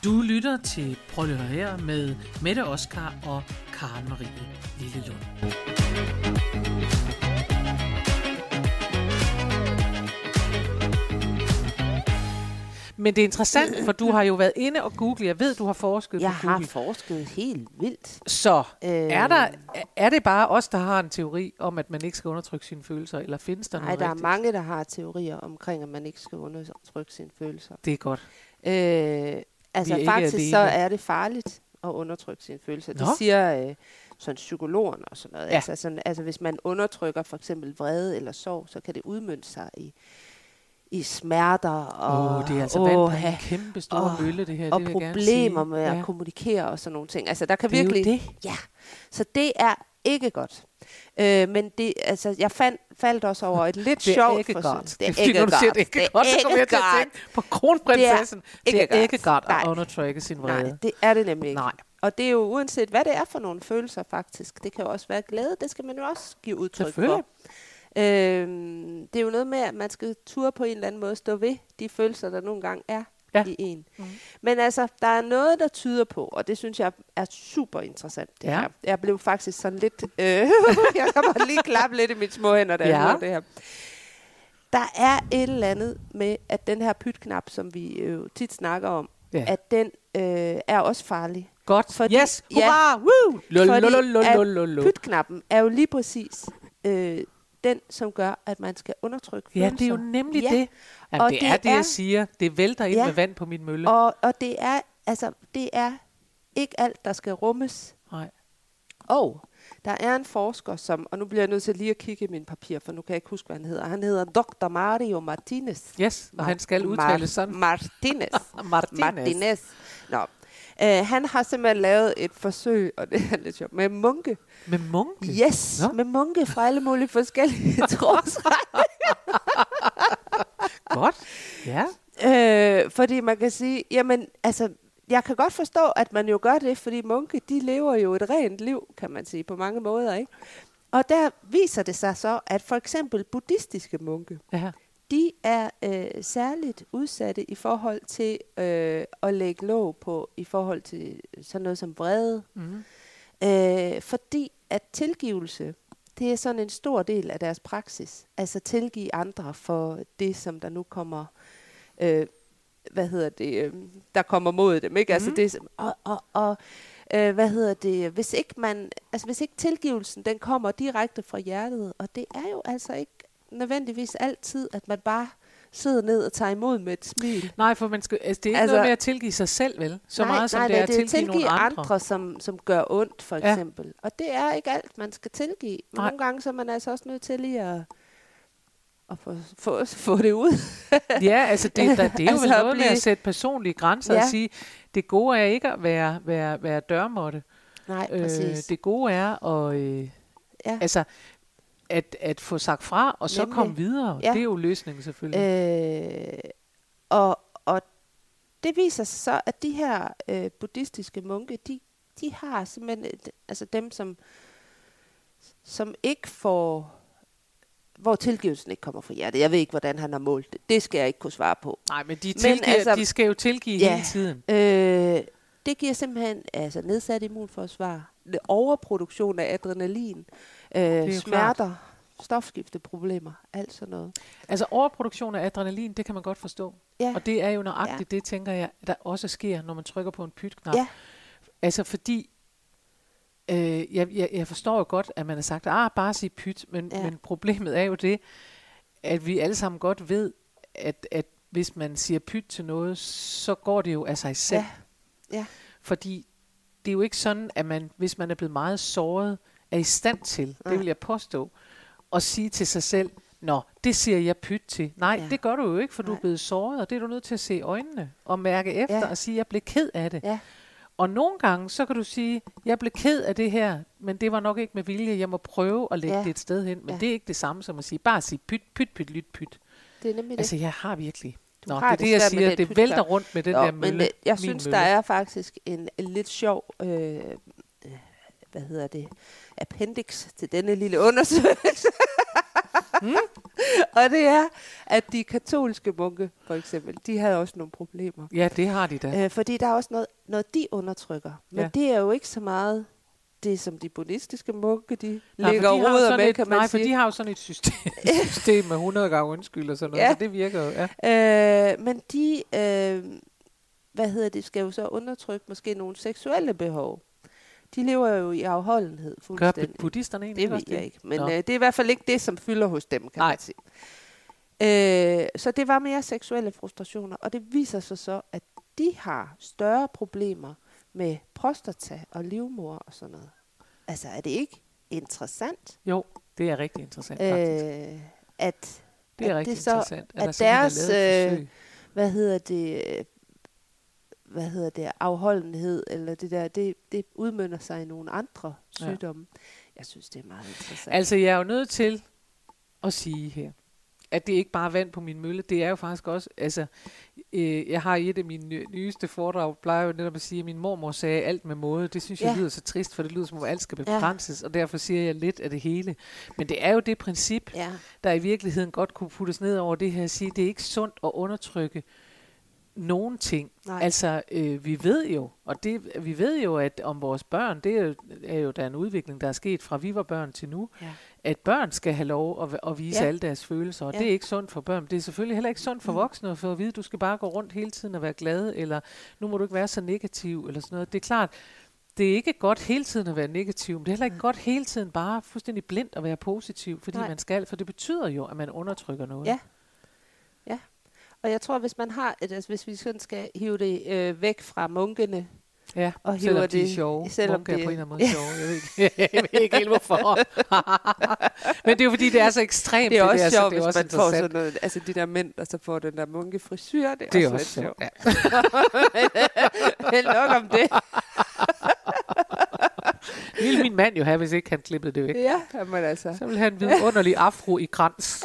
Speaker 2: Du lytter til Prøv at her med Mette Oskar og Karen Marie Lillelund. Men det er interessant, for du har jo været inde og googlet. Jeg ved, du har forsket
Speaker 1: jeg
Speaker 2: på
Speaker 1: har
Speaker 2: Google.
Speaker 1: forsket helt vildt.
Speaker 2: Så
Speaker 1: Øh,
Speaker 2: er, der, er det bare os, der har en teori om, at man ikke skal undertrykke sine følelser, eller findes der
Speaker 1: Nej,
Speaker 2: noget
Speaker 1: der er
Speaker 2: rigtigt?
Speaker 1: mange, der har teorier omkring, at man ikke skal undertrykke sine følelser.
Speaker 2: Det er godt.
Speaker 1: Øh, altså
Speaker 2: er
Speaker 1: faktisk så er det farligt at undertrykke sine følelser. Det
Speaker 2: Nå.
Speaker 1: siger øh, sådan psykologerne og sådan noget.
Speaker 2: Ja.
Speaker 1: Altså, sådan, altså hvis man undertrykker for eksempel vrede eller sorg, så kan det udmønte sig i, i smerter og,
Speaker 2: oh, det er altså vand
Speaker 1: åh,
Speaker 2: en kæmpe stor
Speaker 1: Åh,
Speaker 2: mølle, det her.
Speaker 1: og
Speaker 2: det
Speaker 1: problemer med at
Speaker 2: ja.
Speaker 1: kommunikere og sådan nogle ting. Altså der kan
Speaker 2: Det
Speaker 1: virkelig...
Speaker 2: det.
Speaker 1: Ja, så det er ikke godt. Øh, men det, altså, jeg fandt, faldt også over et lidt
Speaker 2: Det
Speaker 1: sjovt forsøg. [LAUGHS]
Speaker 2: godt.
Speaker 1: Det er ikke godt.
Speaker 2: det er ikke godt, så kommer jeg til at
Speaker 1: godt.
Speaker 2: tænke på kronprinsessen. Det er
Speaker 1: ikke
Speaker 2: ikke,
Speaker 1: godt.
Speaker 2: at undertrykke sin vrede.
Speaker 1: Nej, det er det nemlig ikke.
Speaker 2: Nej.
Speaker 1: Og det er jo uanset, hvad det er for nogle følelser faktisk. Det kan jo også være glæde, det skal man jo også give udtryk for. Øhm, det er jo noget med, at man skal ture på en eller anden måde stå ved de følelser, der nogle gange er
Speaker 2: Ja.
Speaker 1: i en.
Speaker 2: Mhm.
Speaker 1: Men altså, der er noget, der tyder på, og det synes jeg er super interessant. Det
Speaker 2: Ja.
Speaker 1: her. Jeg blev faktisk sådan lidt... Øh, [LAUGHS] jeg kan bare lige klappe lidt i mine små hænder, da
Speaker 2: Ja.
Speaker 1: jeg det her. Der er et eller andet med, at den her pytknap, som vi jo tit snakker om,
Speaker 2: Ja.
Speaker 1: at den øh, er også farlig.
Speaker 2: Godt.
Speaker 1: Fordi-
Speaker 2: yes.
Speaker 1: ja.
Speaker 2: Hurra! Woo!
Speaker 1: Fordi at
Speaker 2: Lololololololo.
Speaker 1: pytknappen er jo lige præcis øh, den, som gør, at man skal undertrykke
Speaker 2: Ja, det er jo nemlig
Speaker 1: Ja.
Speaker 2: det. Jamen,
Speaker 1: Og
Speaker 2: det,
Speaker 1: det
Speaker 2: er det,
Speaker 1: er-
Speaker 2: jeg siger. Det vælter ind
Speaker 1: Ja.
Speaker 2: med vand på min mølle.
Speaker 1: Og, og det er, altså, det er ikke alt, der skal rummes.
Speaker 2: Nej.
Speaker 1: Og der er en forsker, som, og nu bliver jeg nødt til lige at kigge i min papir, for nu kan jeg ikke huske, hvad han hedder. Han hedder Dr. Mario Martinez.
Speaker 2: Yes, og han skal
Speaker 1: Mar-
Speaker 2: udtales sådan.
Speaker 1: Martinez. [LAUGHS]
Speaker 2: Martinez.
Speaker 1: Martinez. Nå. Uh, han har simpelthen lavet et forsøg, [LAUGHS] og det er lidt sjovt, med munke.
Speaker 2: Med munke?
Speaker 1: Yes,
Speaker 2: Nå.
Speaker 1: med munke fra alle mulige forskellige [LAUGHS] trosretninger.
Speaker 2: Godt. Ja.
Speaker 1: Øh, fordi man kan sige, jamen, altså, jeg kan godt forstå, at man jo gør det, fordi munke, de lever jo et rent liv, kan man sige, på mange måder, ikke? Og der viser det sig så, at for eksempel buddhistiske munke,
Speaker 2: ja.
Speaker 1: De er øh, særligt udsatte i forhold til øh, at lægge låg på, i forhold til sådan noget som vrede.
Speaker 2: Mm-hmm.
Speaker 1: Øh, fordi at tilgivelse, det er sådan en stor del af deres praksis. Altså tilgive andre for det, som der nu kommer, øh, hvad hedder det, øh, der kommer mod dem. Ikke? Altså
Speaker 2: Mhm.
Speaker 1: det, og, og, og øh, hvad hedder det, hvis ikke man, altså hvis ikke tilgivelsen, den kommer direkte fra hjertet, og det er jo altså ikke nødvendigvis altid, at man bare sidder ned og tager imod med et smil.
Speaker 2: Nej, for man skal, altså, det er ikke
Speaker 1: Altså-
Speaker 2: noget med at tilgive sig selv, vel? Så
Speaker 1: nej,
Speaker 2: meget som
Speaker 1: nej,
Speaker 2: det er at tilgive,
Speaker 1: tilgive
Speaker 2: nogle andre.
Speaker 1: andre, som, som gør ondt, for
Speaker 2: Ja.
Speaker 1: eksempel. Og det er ikke alt, man skal tilgive.
Speaker 2: Nej.
Speaker 1: Nogle gange så er man altså også nødt til lige at, at få, få, få det ud. [LAUGHS]
Speaker 2: Ja, altså det, der, det er jo
Speaker 1: Altså
Speaker 2: vel
Speaker 1: at
Speaker 2: noget med at sætte personlige grænser
Speaker 1: Ja.
Speaker 2: og sige, det gode er ikke at være, være, være dørmåtte.
Speaker 1: Nej,
Speaker 2: Øh,
Speaker 1: præcis.
Speaker 2: det gode er at, øh,
Speaker 1: ja.
Speaker 2: altså, at, at få sagt fra, og så
Speaker 1: Nemlig.
Speaker 2: komme videre.
Speaker 1: Ja.
Speaker 2: Det er jo løsningen selvfølgelig.
Speaker 1: Øh, og, og det viser sig så, at de her øh, buddhistiske munke, de, de har simpelthen, et, altså dem, som, som ikke får, hvor tilgivelsen ikke kommer fra hjertet. Jeg ved ikke, hvordan han har målt det. Det skal jeg ikke kunne svare på.
Speaker 2: Nej, men de,
Speaker 1: men
Speaker 2: tilgiver,
Speaker 1: altså-
Speaker 2: altså, de skal jo tilgive
Speaker 1: Ja.
Speaker 2: hele tiden.
Speaker 1: Øh, det giver simpelthen altså, nedsat immunforsvar, overproduktion af adrenalin, øh, smerter, stofskifteproblemer, alt sådan noget.
Speaker 2: Altså overproduktion af adrenalin, det kan man godt forstå.
Speaker 1: Ja.
Speaker 2: Og det er jo nøjagtigt det, tænker jeg, der også sker, når man trykker på en pytknap.
Speaker 1: Ja.
Speaker 2: Altså fordi, øh, jeg, jeg, jeg forstår jo godt, at man har sagt, ah, bare sig pyt, men,
Speaker 1: Ja.
Speaker 2: ja. men problemet er jo det, at vi alle sammen godt ved, at, at hvis man siger pyt til noget, så går det jo af sig selv.
Speaker 1: Ja. Ja.
Speaker 2: Fordi det er jo ikke sådan, at man, hvis man er blevet meget såret, er i stand til,
Speaker 1: Nej.
Speaker 2: det vil jeg påstå, at sige til sig selv, Nå, det siger jeg pyt til. Nej,
Speaker 1: Ja.
Speaker 2: ja. det gør du jo ikke, for Nej. du er blevet såret, og det er du nødt til at se i øjnene og mærke efter
Speaker 1: Ja.
Speaker 2: og sige, jeg blev ked af det.
Speaker 1: Ja.
Speaker 2: Og nogle gange, så kan du sige, jeg blev ked af det her, men det var nok ikke med vilje, jeg må prøve at lægge
Speaker 1: Ja.
Speaker 2: ja. det et sted hen. Men
Speaker 1: Ja.
Speaker 2: ja. det er ikke det samme som at sige, bare sige pyt, pyt, pyt, lyt, pyt.
Speaker 1: Det er nemlig det.
Speaker 2: Altså, jeg har virkelig...
Speaker 1: Du
Speaker 2: Nå, det er
Speaker 1: det
Speaker 2: jeg siger, det vælter rundt med den
Speaker 1: Nå,
Speaker 2: der
Speaker 1: men
Speaker 2: mølle.
Speaker 1: øh, jeg synes,
Speaker 2: mølle.
Speaker 1: der er faktisk en, en lidt sjov, øh, hvad hedder det, appendix til denne lille undersøgelse. [LAUGHS]
Speaker 2: Hmm? [LAUGHS]
Speaker 1: og det er, at de katolske munke, for eksempel, de havde også nogle problemer.
Speaker 2: Ja, det har de da.
Speaker 1: Øh, fordi der er også noget, noget de undertrykker. Men
Speaker 2: Ja.
Speaker 1: det er jo ikke så meget det, som de buddhistiske munke, de
Speaker 2: Nej, for
Speaker 1: ligger
Speaker 2: de sådan
Speaker 1: med,
Speaker 2: et,
Speaker 1: kan man
Speaker 2: nej, for
Speaker 1: sige.
Speaker 2: de har jo sådan et system, [LAUGHS] system med 100 gange undskyld og sådan noget,
Speaker 1: Ja.
Speaker 2: så det virker jo, ja.
Speaker 1: Øh, men de, øh, hvad hedder det, skal jo så undertrykke måske nogle seksuelle behov. De lever jo i afholdenhed
Speaker 2: Gør
Speaker 1: fuldstændig.
Speaker 2: buddhisterne egentlig
Speaker 1: det ved jeg ikke, men
Speaker 2: Nå.
Speaker 1: øh, det er i hvert fald ikke det, som fylder hos dem, kan
Speaker 2: Nej.
Speaker 1: man sige. Øh, så det var mere seksuelle frustrationer, og det viser sig så, at de har større problemer med prostata og livmor og sådan noget. Altså, er det ikke interessant,
Speaker 2: Jo, det er rigtig interessant faktisk.
Speaker 1: øh, at
Speaker 2: Det er
Speaker 1: at
Speaker 2: rigtig
Speaker 1: det så-
Speaker 2: interessant, at,
Speaker 1: at deres,
Speaker 2: er
Speaker 1: øh, hvad hedder det, hvad hedder det, afholdenhed, eller det der, det, det udmønter sig i nogle andre
Speaker 2: Ja.
Speaker 1: sygdomme. Jeg synes, det er meget interessant.
Speaker 2: Altså, jeg er jo nødt til at sige her, at det ikke bare er vand på min mølle, det er jo faktisk også, altså, øh, jeg har i et af mine ny- nyeste foredrag, plejer jo netop at sige, at min mormor sagde alt med måde. Det synes jeg
Speaker 1: Ja.
Speaker 2: lyder så trist, for det lyder som om alt skal
Speaker 1: Ja.
Speaker 2: begrænses, og derfor siger jeg lidt af det hele. Men det er jo det princip,
Speaker 1: ja,
Speaker 2: der i virkeligheden godt kunne puttes ned over det her at sige, det er ikke sundt at undertrykke nogen ting.
Speaker 1: Nej.
Speaker 2: Altså, øh, vi ved jo, og det, vi ved jo, at om vores børn, det er jo, er jo der er en udvikling, der er sket fra vi var børn til nu,
Speaker 1: ja.
Speaker 2: At børn skal have lov at, at vise
Speaker 1: Ja.
Speaker 2: alle deres følelser, og
Speaker 1: Ja.
Speaker 2: det er ikke sundt for børn. Det er selvfølgelig heller ikke sundt for
Speaker 1: Mm.
Speaker 2: voksne at få at vide, at du skal bare gå rundt hele tiden og være glad, eller nu må du ikke være så negativ, eller sådan noget. Det er klart, det er ikke godt hele tiden at være negativ, men det er heller ikke godt hele tiden bare fuldstændig blindt at være positiv, fordi
Speaker 1: Nej.
Speaker 2: man skal, for det betyder jo, at man undertrykker noget.
Speaker 1: Ja. Og jeg tror, hvis man har et, altså hvis vi sådan skal hive det øh, væk fra munkene,
Speaker 2: ja
Speaker 1: og
Speaker 2: selvom
Speaker 1: hiver
Speaker 2: de er
Speaker 1: det-
Speaker 2: sjove.
Speaker 1: selvom
Speaker 2: Munke er
Speaker 1: det-
Speaker 2: på en eller anden måde sjove. Jeg ved, ikke, [LAUGHS] jeg ved ikke helt, hvorfor. [LAUGHS] men det er jo fordi, det er så ekstremt.
Speaker 1: det er også
Speaker 2: der, så
Speaker 1: sjovt,
Speaker 2: det er
Speaker 1: hvis
Speaker 2: også
Speaker 1: man får sådan noget, altså de der mænd, der så får den der munkefrisyr, det er,
Speaker 2: Det er
Speaker 1: også,
Speaker 2: også sjovt. Ja.
Speaker 1: Held [LAUGHS] nok om det.
Speaker 2: Det ville min mand jo have, hvis ikke han klippede det væk.
Speaker 1: Ja, jamen altså,
Speaker 2: Så ville han en vidunderlig afro i krans.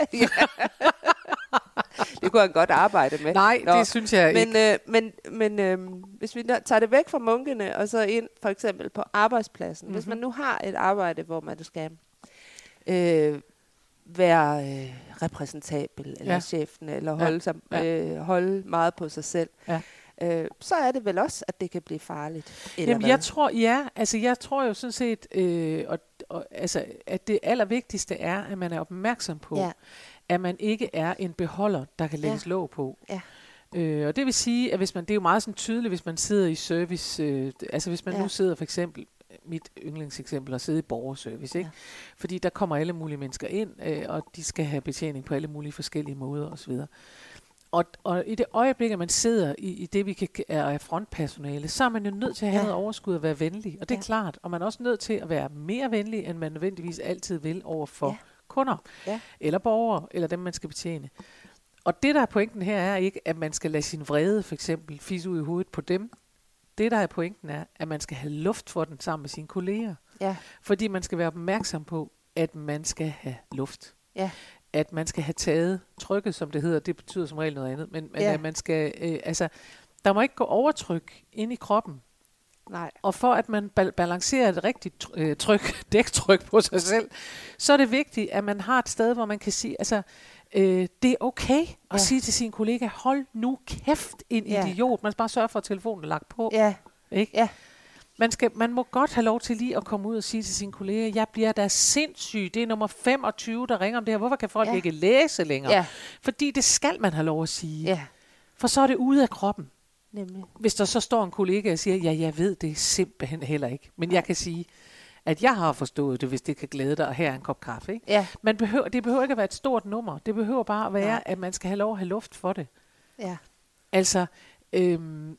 Speaker 2: [LAUGHS]
Speaker 1: det kunne han godt arbejde med.
Speaker 2: Nej,
Speaker 1: Nå,
Speaker 2: det synes jeg ikke.
Speaker 1: Men, øh, men, men øh, hvis vi tager det væk fra munkene, og så ind for eksempel på arbejdspladsen. Mm-hmm. Hvis
Speaker 2: Mhm.
Speaker 1: man nu har et arbejde, hvor man skal øh, være øh, repræsentabel, eller
Speaker 2: Ja.
Speaker 1: chefen, eller
Speaker 2: Ja.
Speaker 1: holde, sig,
Speaker 2: Ja.
Speaker 1: øh, holde meget på sig selv,
Speaker 2: Ja.
Speaker 1: øh, så er det vel også, at det kan blive farligt. Eller
Speaker 2: Jamen,
Speaker 1: hvad?
Speaker 2: jeg tror, ja, altså jeg tror jo sådan set, øh, og, og, altså, at det allervigtigste er, at man er opmærksom på,
Speaker 1: Ja.
Speaker 2: At man ikke er en beholder, der kan lægges
Speaker 1: Ja.
Speaker 2: låg på.
Speaker 1: Ja.
Speaker 2: Øh, og det vil sige, at hvis man, det er jo meget sådan tydeligt, hvis man sidder i service, øh, altså hvis man
Speaker 1: Ja.
Speaker 2: nu sidder for eksempel, mit yndlingseksempel, at sidde i borgerservice, ikke?
Speaker 1: Ja.
Speaker 2: fordi der kommer alle mulige mennesker ind, øh, og de skal have betjening på alle mulige forskellige måder osv. Og, og i det øjeblik, at man sidder i, i det, vi kan, er er frontpersonale, så er man jo nødt til at have
Speaker 1: Ja.
Speaker 2: noget overskud og være venlig. Og det er
Speaker 1: Ja.
Speaker 2: klart. Og man er også nødt til at være mere venlig, end man nødvendigvis altid vil over for
Speaker 1: Ja.
Speaker 2: Kunder,
Speaker 1: Ja.
Speaker 2: eller borgere, eller dem, man skal betjene. Og det, der er pointen her, er ikke, at man skal lade sin vrede, for eksempel, fise ud i hovedet på dem. Det, der er pointen, er, at man skal have luft for den sammen med sine kolleger.
Speaker 1: Ja.
Speaker 2: Fordi man skal være opmærksom på, at man skal have luft.
Speaker 1: Ja.
Speaker 2: At man skal have taget trykket, som det hedder. Det betyder som regel noget andet. Men, men
Speaker 1: Ja.
Speaker 2: at man skal, øh, altså, der må ikke gå overtryk ind i kroppen.
Speaker 1: Nej.
Speaker 2: Og for at man bal- balancerer et rigtigt øh, tryk, [LAUGHS] dæktryk på sig selv, så er det vigtigt, at man har et sted, hvor man kan sige, altså, øh, det er okay at
Speaker 1: Ja.
Speaker 2: sige til sin kollega, hold nu kæft, en
Speaker 1: Ja.
Speaker 2: idiot. Man skal bare sørge for, at telefonen er lagt på.
Speaker 1: Ja.
Speaker 2: Ikke?
Speaker 1: Ja.
Speaker 2: Man, skal, man må godt have lov til lige at komme ud og sige til sine kolleger, jeg bliver da sindssyg, det er nummer 25, der ringer om det her. Hvorfor kan folk
Speaker 1: ja.
Speaker 2: ikke læse længere?
Speaker 1: Ja.
Speaker 2: Fordi det skal man have lov at sige.
Speaker 1: Ja.
Speaker 2: For så er det ude af kroppen.
Speaker 1: Nemlig.
Speaker 2: Hvis der så står en kollega og siger, ja, jeg ved det simpelthen heller ikke. Men jeg kan sige, at jeg har forstået det, hvis det kan glæde dig, og her er en kop kaffe. Ikke?
Speaker 1: Ja.
Speaker 2: Man behøver, det behøver ikke at være et stort nummer. Det behøver bare at være,
Speaker 1: Nej.
Speaker 2: at man skal have lov at have luft for det.
Speaker 1: Ja.
Speaker 2: Altså, øhm,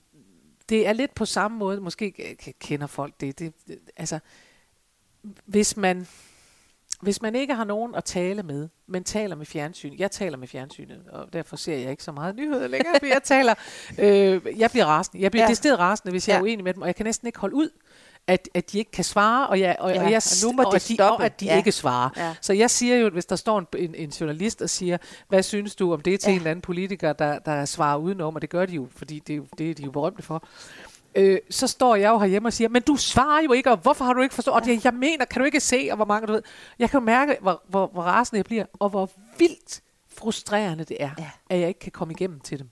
Speaker 2: det er lidt på samme måde, måske kender folk det, det, det altså, hvis man, hvis man ikke har nogen at tale med, men taler med fjernsyn, jeg taler med fjernsynet, og derfor ser jeg ikke så meget nyheder længere, for jeg taler, [LAUGHS] øh, jeg bliver rasende, jeg bliver
Speaker 1: Ja.
Speaker 2: decideret rasende, hvis jeg
Speaker 1: Ja.
Speaker 2: er uenig med dem, og jeg kan næsten ikke holde ud, at, at de ikke kan svare, og, jeg, og,
Speaker 1: Ja,
Speaker 2: og, jeg,
Speaker 1: og nu må
Speaker 2: og,
Speaker 1: de
Speaker 2: at de,
Speaker 1: stoppe.
Speaker 2: og at de
Speaker 1: Ja.
Speaker 2: ikke svarer.
Speaker 1: Ja.
Speaker 2: Så jeg siger jo, hvis der står en, en, en journalist og siger, hvad synes du om det til
Speaker 1: Ja.
Speaker 2: en eller anden politiker, der, der svarer udenom, og det gør de jo, fordi det, det er de jo berømte for, øh, så står jeg jo herhjemme og siger, men du svarer jo ikke, og hvorfor har du ikke forstået? Og det, jeg mener, kan du ikke se, og hvor mange du ved. Jeg kan jo mærke, hvor, hvor, hvor rasende jeg bliver, og hvor vildt frustrerende det er,
Speaker 1: Ja.
Speaker 2: at jeg ikke kan komme igennem til dem.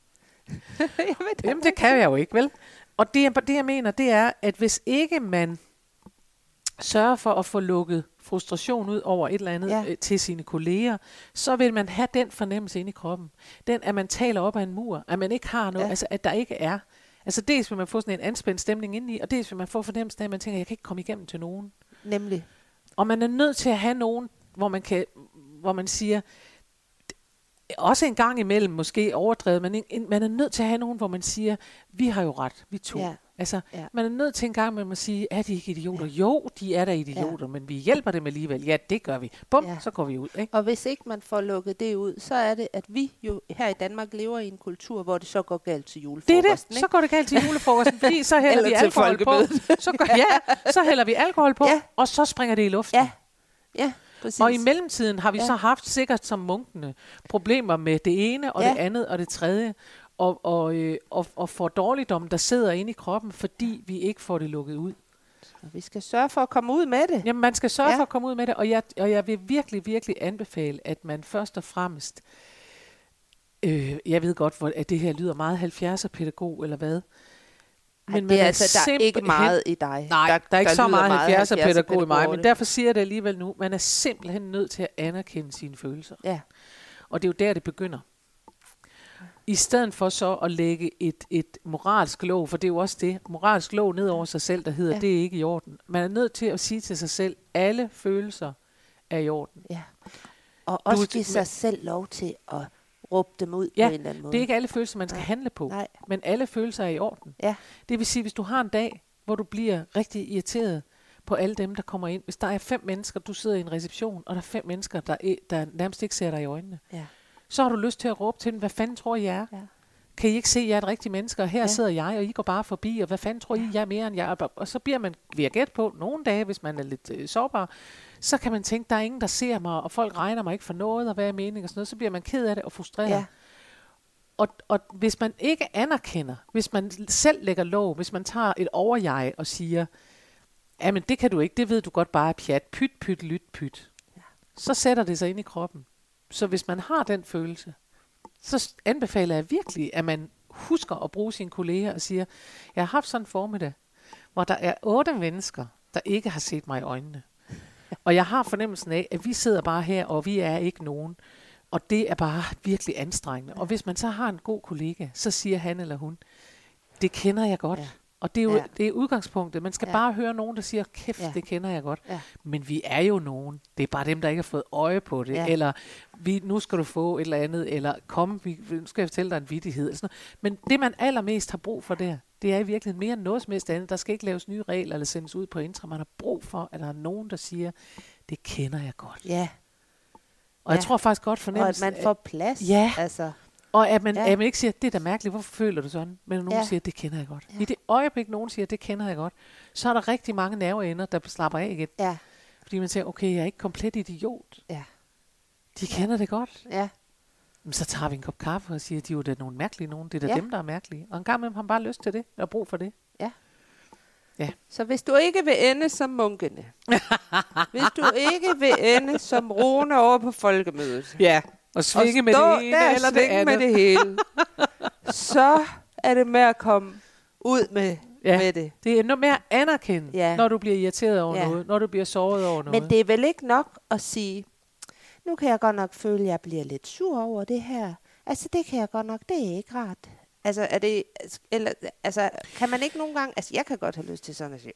Speaker 2: [LAUGHS]
Speaker 1: Jamen, det
Speaker 2: Jamen, det kan jeg jo ikke, vel? Og det, jeg- det, jeg mener, det er, at hvis ikke man sørger for at få lukket frustration ud over et eller andet
Speaker 1: Ja.
Speaker 2: øh, til sine kolleger, så vil man have den fornemmelse inde i kroppen. Den, at man taler op ad en mur, at man ikke har noget,
Speaker 1: ja.
Speaker 2: altså at der ikke er. Altså dels vil man få sådan en anspændt stemning indeni, og dels vil man få fornemmelsen af, at man tænker, jeg kan ikke komme igennem til nogen.
Speaker 1: Nemlig.
Speaker 2: Og man er nødt til at have nogen, hvor man, kan, hvor man siger, også en gang imellem måske overdrevet, men en, en, man er nødt til at have nogen, hvor man siger, vi har jo ret, vi to.
Speaker 1: Ja.
Speaker 2: Altså,
Speaker 1: Ja.
Speaker 2: man er nødt til en gang imellem at sige, er de ikke idioter? Ja. Jo, de er der idioter, ja. men vi hjælper dem alligevel. Ja, det gør vi. Bum,
Speaker 1: Ja.
Speaker 2: så går vi ud. Ikke?
Speaker 1: Og hvis ikke man får lukket det ud, så er det, at vi jo her i Danmark lever i en kultur, hvor det så går galt til
Speaker 2: Det er
Speaker 1: julefrokosten.
Speaker 2: det. Så går det galt til julefrokosten, fordi så hælder [LAUGHS] vi alkohol på. Så, går, ja, så hælder vi alkohol på,
Speaker 1: Ja.
Speaker 2: og så springer det i luften.
Speaker 1: Ja, ja, præcis.
Speaker 2: Og i mellemtiden har vi
Speaker 1: Ja.
Speaker 2: så haft sikkert som munkene problemer med det ene og
Speaker 1: ja.
Speaker 2: det andet og det tredje. Og, og, øh, og, og for dårligdom, der sidder inde i kroppen, fordi vi ikke får det lukket ud.
Speaker 1: Og vi skal sørge for at komme ud med det.
Speaker 2: Jamen, man skal sørge
Speaker 1: Ja.
Speaker 2: for at komme ud med det, og jeg, og jeg vil virkelig, virkelig anbefale, at man først og fremmest, øh, jeg ved godt, hvor, at det her lyder meget 70'er pædagog eller hvad,
Speaker 1: Men
Speaker 2: Men
Speaker 1: det
Speaker 2: man
Speaker 1: er altså, der er ikke meget i dig.
Speaker 2: Nej, der, der er ikke så
Speaker 1: lyder
Speaker 2: meget 70'er pædagog i mig, men derfor siger jeg det alligevel nu. Man er simpelthen nødt til at anerkende sine følelser.
Speaker 1: Ja,
Speaker 2: Og det er jo der, det begynder. I stedet for så at lægge et, et moralsk lov, for det er jo også det, moralsk lov ned over sig selv, der hedder,
Speaker 1: Ja.
Speaker 2: det er ikke i orden. Man er nødt til at sige til sig selv, alle følelser er i orden.
Speaker 1: ja. Og også
Speaker 2: Du-
Speaker 1: give sig selv lov til at råbe dem ud
Speaker 2: Ja,
Speaker 1: på en eller anden måde.
Speaker 2: Det er ikke alle følelser, man skal
Speaker 1: Nej.
Speaker 2: handle på,
Speaker 1: Nej.
Speaker 2: men alle følelser er i orden.
Speaker 1: Ja.
Speaker 2: Det vil sige, hvis du har en dag, hvor du bliver rigtig irriteret på alle dem, der kommer ind. Hvis der er fem mennesker, du sidder i en reception, og der er fem mennesker, der, er, der nærmest ikke ser dig i øjnene,
Speaker 1: Ja.
Speaker 2: Så har du lyst til at råbe til dem, hvad fanden tror I jeg er?
Speaker 1: Ja.
Speaker 2: Kan I ikke se, at jeg er et rigtigt menneske, og her
Speaker 1: Ja.
Speaker 2: sidder jeg, og I går bare forbi, og hvad fanden tror I, jeg er mere end jeg? Og så bliver man, jeg gætte på, nogle dage, hvis man er lidt øh, sårbar, så kan man tænke, der er ingen, der ser mig, og folk regner mig ikke for noget, og hvad er meningen, og sådan noget, så bliver man ked af det og frustreret.
Speaker 1: Ja.
Speaker 2: Og, og hvis man ikke anerkender, hvis man selv lægger lov, hvis man tager et overjeg og siger, jamen det kan du ikke, det ved du godt bare er pjat, pyt, pyt, lyt, pyt,
Speaker 1: Ja.
Speaker 2: så sætter det sig ind i kroppen. Så hvis man har den følelse, så anbefaler jeg virkelig, at man husker at bruge sine kolleger og siger, jeg har haft sådan en formiddag, hvor der er otte mennesker, der ikke har set mig i øjnene. Og jeg har fornemmelsen af, at vi sidder bare her, og vi er ikke nogen. Og det er bare virkelig anstrengende. Og hvis man så har en god kollega, så siger han eller hun, det kender jeg godt.
Speaker 1: Ja.
Speaker 2: Og det er jo
Speaker 1: Ja.
Speaker 2: det er udgangspunktet. Man skal
Speaker 1: Ja.
Speaker 2: bare høre nogen, der siger, kæft,
Speaker 1: Ja.
Speaker 2: det kender jeg godt.
Speaker 1: Ja.
Speaker 2: Men vi er jo nogen. Det er bare dem, der ikke har fået øje på det.
Speaker 1: Ja.
Speaker 2: Eller vi, nu skal du få et eller andet. Eller kom, vi, nu skal jeg fortælle dig en vittighed. Eller sådan noget. Men det, man allermest har brug for der, det er i virkeligheden mere end noget som helst andet. Der skal ikke laves nye regler eller sendes ud på intra. Man har brug for, at der er nogen, der siger, det kender jeg godt.
Speaker 1: Ja,
Speaker 2: Og jeg
Speaker 1: Ja.
Speaker 2: tror faktisk godt
Speaker 1: og at
Speaker 2: fornemmelsen,
Speaker 1: man får plads.
Speaker 2: Ja.
Speaker 1: Altså,
Speaker 2: og at man,
Speaker 1: Ja.
Speaker 2: ja. at man ikke siger, det er da mærkeligt, hvorfor føler du sådan? Men nogen
Speaker 1: Ja.
Speaker 2: ja. siger, det kender jeg godt.
Speaker 1: Ja.
Speaker 2: Ja. I det øjeblik, nogen siger, det kender jeg godt, så er der rigtig mange nerveender, der slapper af igen.
Speaker 1: ja,
Speaker 2: Fordi man siger, okay, jeg er ikke komplet idiot.
Speaker 1: ja,
Speaker 2: De kender det godt.
Speaker 1: ja.
Speaker 2: Men så tager vi en kop kaffe og siger, de er jo da nogle mærkelige nogen. Det er da
Speaker 1: Ja.
Speaker 2: ja. dem, der er mærkelige. Og en gang imellem har man bare lyst til det, eller brug for det.
Speaker 1: Så hvis du ikke vil ende som munkene, [LAUGHS] hvis du ikke vil ende som Rune over på folkemødet,
Speaker 2: Ja, og svinge
Speaker 1: og
Speaker 2: med det ene
Speaker 1: der
Speaker 2: eller det andet.
Speaker 1: med det hele, [LAUGHS] så er det med at komme ud med,
Speaker 2: Ja.
Speaker 1: med det.
Speaker 2: Det er noget mere at anerkende,
Speaker 1: Ja.
Speaker 2: når du bliver irriteret over
Speaker 1: ja.
Speaker 2: noget, når du bliver såret over noget.
Speaker 1: Men det er vel ikke nok at sige, nu kan jeg godt nok føle, at jeg bliver lidt sur over det her. Altså, det kan jeg godt nok, det er ikke rart. Altså, er det, eller, altså, kan man ikke nogle gange, altså, jeg kan godt have lyst til sådan at sige,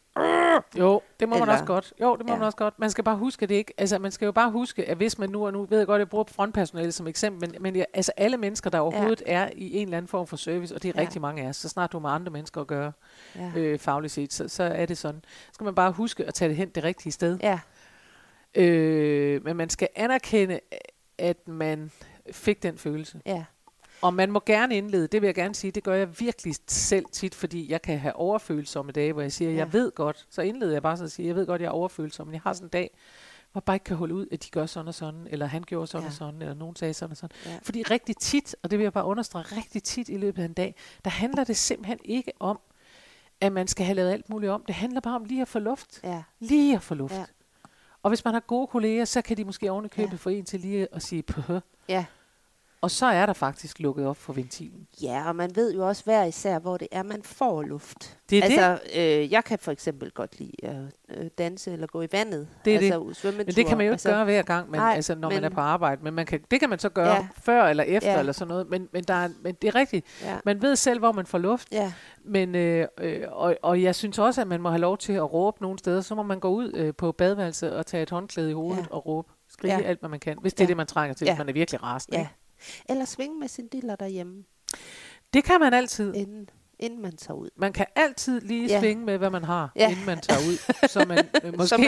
Speaker 2: Jo, det må
Speaker 1: Eller-
Speaker 2: man også godt. Jo, det må
Speaker 1: Ja.
Speaker 2: man også godt. Man skal bare huske det ikke. Altså, man skal jo bare huske, at hvis man nu, og nu ved jeg godt, at jeg bruger frontpersonale som eksempel, men, men ja, altså alle mennesker, der overhovedet ja. er i en eller anden form for service, og det er
Speaker 1: ja.
Speaker 2: rigtig mange af os, så snart du har med andre mennesker at gøre
Speaker 1: ja,
Speaker 2: øh, fagligt set, så, så er det sådan. Så skal man bare huske at tage det hen det rigtige sted.
Speaker 1: ja,
Speaker 2: Øh, men man skal anerkende, at man fik den følelse.
Speaker 1: ja,
Speaker 2: Og man må gerne indlede, det vil jeg gerne sige, det gør jeg virkelig selv tit, fordi jeg kan have overfølsomme dage, hvor jeg siger,
Speaker 1: Ja.
Speaker 2: jeg ved godt, så indleder jeg bare sådan at sige, jeg ved godt, jeg er overfølsom, men jeg har sådan en dag, hvor jeg bare ikke kan holde ud, at de gør sådan og sådan, eller han gjorde sådan
Speaker 1: Ja.
Speaker 2: og sådan, eller nogen sagde sådan og sådan.
Speaker 1: Ja.
Speaker 2: Fordi rigtig tit, og det vil jeg bare understrege, rigtig tit i løbet af en dag, der handler det simpelthen ikke om, at man skal have lavet alt muligt om. Det handler bare om lige at få luft.
Speaker 1: ja,
Speaker 2: Lige at få luft.
Speaker 1: Ja.
Speaker 2: Og hvis man har gode kolleger, så kan de måske ovenikøbet
Speaker 1: Ja.
Speaker 2: få en til lige at sige pøh.
Speaker 1: ja.
Speaker 2: Og så er der faktisk lukket op for ventilen.
Speaker 1: Ja, og man ved jo også hver især, hvor det er, man får luft.
Speaker 2: Det er
Speaker 1: altså, Øh, jeg kan for eksempel godt lide at øh, danse eller gå i vandet.
Speaker 2: Det er
Speaker 1: altså,
Speaker 2: det.
Speaker 1: Svømmetur.
Speaker 2: Men det kan man jo ikke
Speaker 1: altså,
Speaker 2: gøre hver gang, men,
Speaker 1: nej,
Speaker 2: altså, når
Speaker 1: men-
Speaker 2: man er på arbejde. Men man kan, det kan man så gøre
Speaker 1: Ja.
Speaker 2: før eller efter
Speaker 1: Ja.
Speaker 2: eller sådan noget. Men, men, der er, men det er rigtigt.
Speaker 1: Ja,
Speaker 2: Man ved selv, hvor man får luft.
Speaker 1: ja,
Speaker 2: Men, øh, øh, og, og jeg synes også, at man må have lov til at råbe nogle steder. Så må man gå ud øh, på badeværelset og tage et håndklæde i hovedet
Speaker 1: Ja.
Speaker 2: og råbe. Skrige
Speaker 1: Ja.
Speaker 2: alt, hvad man kan. Hvis det er
Speaker 1: Ja.
Speaker 2: det, man trænger til.
Speaker 1: Ja.
Speaker 2: Hvis man er virkelig rasende.
Speaker 1: ja. Eller svinge med sin diller derhjemme,
Speaker 2: Det kan man altid.
Speaker 1: inden, inden man tager ud.
Speaker 2: Man kan altid lige
Speaker 1: Ja.
Speaker 2: svinge med, hvad man har,
Speaker 1: Ja.
Speaker 2: inden man tager ud. Så man [LAUGHS] øh, måske,
Speaker 1: Så man-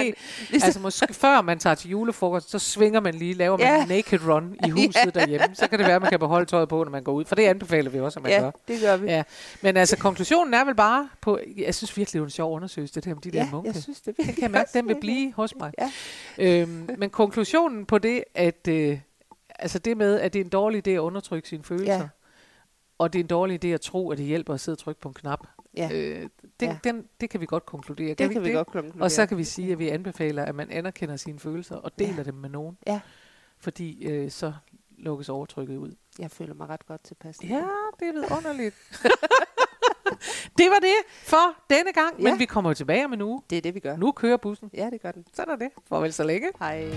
Speaker 1: ligesom-
Speaker 2: altså måske før man tager til julefrokost, så svinger man lige, laver man
Speaker 1: Ja.
Speaker 2: en naked run i [LAUGHS] huset
Speaker 1: Ja.
Speaker 2: derhjemme. Så kan det være, at man kan beholde tøjet på, når man går ud. For det anbefaler vi også, at man
Speaker 1: ja,
Speaker 2: gør.
Speaker 1: det gør vi.
Speaker 2: Ja. Men altså, konklusionen er vel bare på... Jeg synes virkelig, det er en sjov undersøgelse, det her med de der
Speaker 1: ja
Speaker 2: munke.
Speaker 1: jeg synes, det
Speaker 2: Det kan jeg mærke, den vil blive hos mig.
Speaker 1: Ja.
Speaker 2: Øhm, men konklusionen på det, at øh, altså det med, at det er en dårlig idé at undertrykke sine følelser,
Speaker 1: Ja.
Speaker 2: og det er en dårlig idé at tro, at det hjælper at sidde og trykke på en knap,
Speaker 1: Ja,
Speaker 2: øh, det,
Speaker 1: Ja.
Speaker 2: den, det kan vi godt konkludere.
Speaker 1: det
Speaker 2: Kan
Speaker 1: kan vi
Speaker 2: ikke
Speaker 1: godt konkludere.
Speaker 2: Og så kan vi sige, at vi anbefaler, at man anerkender sine følelser og deler
Speaker 1: Ja.
Speaker 2: dem med nogen,
Speaker 1: Ja.
Speaker 2: fordi øh, så lukkes overtrykket ud.
Speaker 1: Jeg føler mig ret godt tilpas.
Speaker 2: Ja, det er vidunderligt. [LAUGHS] Det var det for denne gang,
Speaker 1: Ja.
Speaker 2: men vi kommer tilbage om en uge.
Speaker 1: Det er det, vi gør.
Speaker 2: Nu kører bussen.
Speaker 1: Ja, det gør den.
Speaker 2: Sådan er det. Farvel så længe.
Speaker 1: Hej.